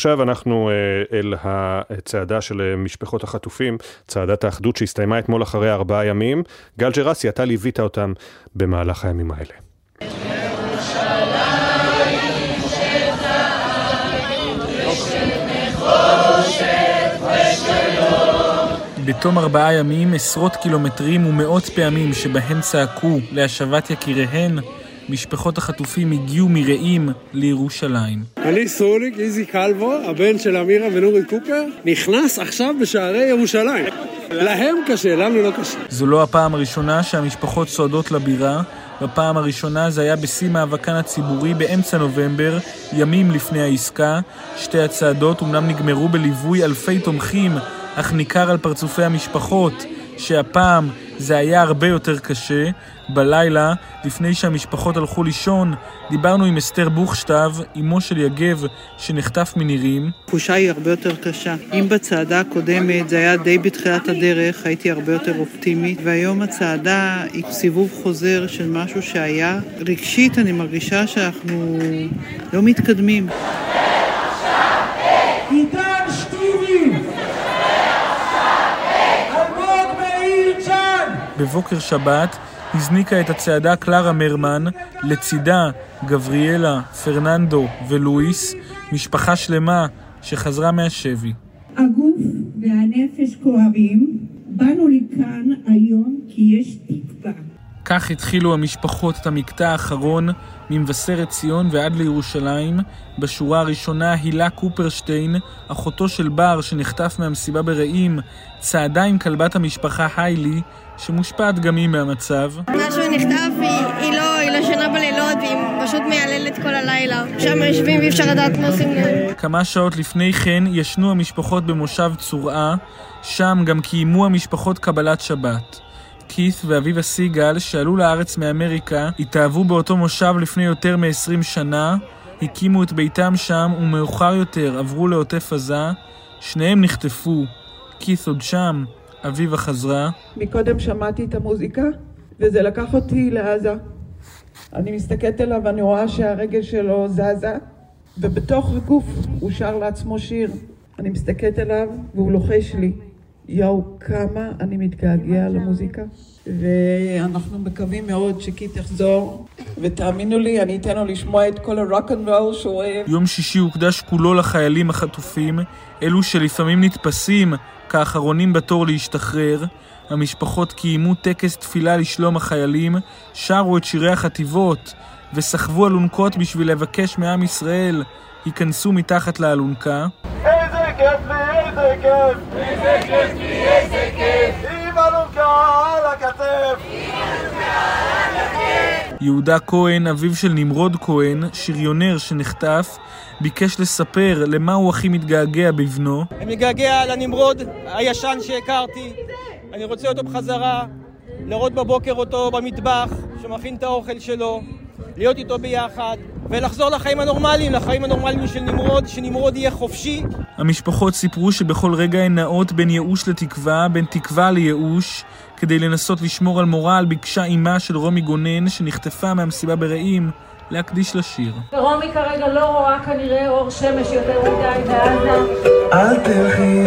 עכשיו אנחנו אל הצעדה של משפחות החטופים, צעדת האחדות שהסתיימה אתמול אחרי ארבעה ימים. גל ג'רסי, אתה ליווית אותם במהלך הימים האלה. בתום ארבעה ימים, עשרות קילומטרים ומאות פעמים שבהם צעקו להשבת יקיריהן, משפחות החטופים הגיעו מרעים לירושלים. אני סרוליק, איזי קלבו, הבן של אמירה ונורי קופר, נכנס עכשיו בשערי ירושלים. להם קשה, לנו לא קשה. זו לא הפעם הראשונה שהמשפחות צועדות לבירה. בפעם הראשונה זה היה בשיא מאבקן הציבורי באמצע נובמבר, ימים לפני העסקה. שתי הצעדות אומנם נגמרו בליווי אלפי תומכים אך ניכר על פרצופי המשפחות שהפעם זה היה הרבה יותר קשה. בלילה, לפני שהמשפחות הלכו לישון, דיברנו עם אסתר בוכשטב, אמו של יגב, שנחטף מנירים. התחושה היא הרבה יותר קשה. אם בצעדה הקודמת זה היה די בתחילת הדרך, הייתי הרבה יותר אופטימית, והיום הצעדה היא סיבוב חוזר של משהו שהיה. רגשית אני מרגישה שאנחנו לא מתקדמים. בבוקר שבת הזניקה את הצעדה קלרה מרמן, לצידה גבריאלה, פרננדו ולואיס, משפחה שלמה שחזרה מהשבי. הגוף והנפש כואבים, באנו לכאן היום כי יש תקווה. כך התחילו המשפחות את המקטע האחרון ממבשרת ציון ועד לירושלים. בשורה הראשונה הילה קופרשטיין, אחותו של בר שנחטף מהמסיבה ברעים, צעדה עם כלבת המשפחה היילי, שמושפעת גם היא מהמצב. מאז שהוא נחטף היא, היא לא, היא לא שנה בלילות והיא פשוט מייללת כל הלילה. שם יושבים ואי אפשר לדעת מה עושים להם. כמה שעות לפני כן ישנו המשפחות במושב צורעה, שם גם קיימו המשפחות קבלת שבת. כית' ואביבה סיגל, שעלו לארץ מאמריקה, התאהבו באותו מושב לפני יותר מ-20 שנה, הקימו את ביתם שם, ומאוחר יותר עברו לעוטף עזה. שניהם נחטפו. קית' עוד שם, אביבה חזרה. מקודם שמעתי את המוזיקה, וזה לקח אותי לעזה. אני מסתכלת עליו ואני רואה שהרגל שלו זזה, ובתוך הגוף הוא שר לעצמו שיר. אני מסתכלת עליו והוא לוחש לי. יואו, כמה אני מתגעגע למוזיקה, ואנחנו מקווים מאוד שקית' יחזור, ותאמינו לי, אני אתן לו לשמוע את כל הרוק אנד רול שהוא אוהב. יום שישי הוקדש כולו לחיילים החטופים, אלו שלפעמים נתפסים כאחרונים בתור להשתחרר. המשפחות קיימו טקס תפילה לשלום החיילים, שרו את שירי החטיבות, וסחבו אלונקות בשביל לבקש מעם ישראל, ייכנסו מתחת לאלונקה. איזה כיף כיף! איזה כיף איזה כיף! עם אלונקה על הכתף! יהודה כהן, אביו של נמרוד כהן, שריונר שנחטף, ביקש לספר למה הוא הכי מתגעגע בבנו. אני מתגעגע לנמרוד הישן שהכרתי, אני רוצה אותו בחזרה, לראות בבוקר אותו במטבח, שמכין את האוכל שלו, להיות איתו ביחד, ולחזור לחיים הנורמליים, לחיים הנורמליים של נמרוד, שנמרוד יהיה חופשי. המשפחות סיפרו שבכל רגע הן נעות בין ייאוש לתקווה, בין תקווה לייאוש, כדי לנסות לשמור על מורל ביקשה אימה של רומי גונן, שנחטפה מהמסיבה ברעים, להקדיש לשיר. רומי כרגע לא רואה כנראה אור שמש יותר מדי בעזה. אל תלכי,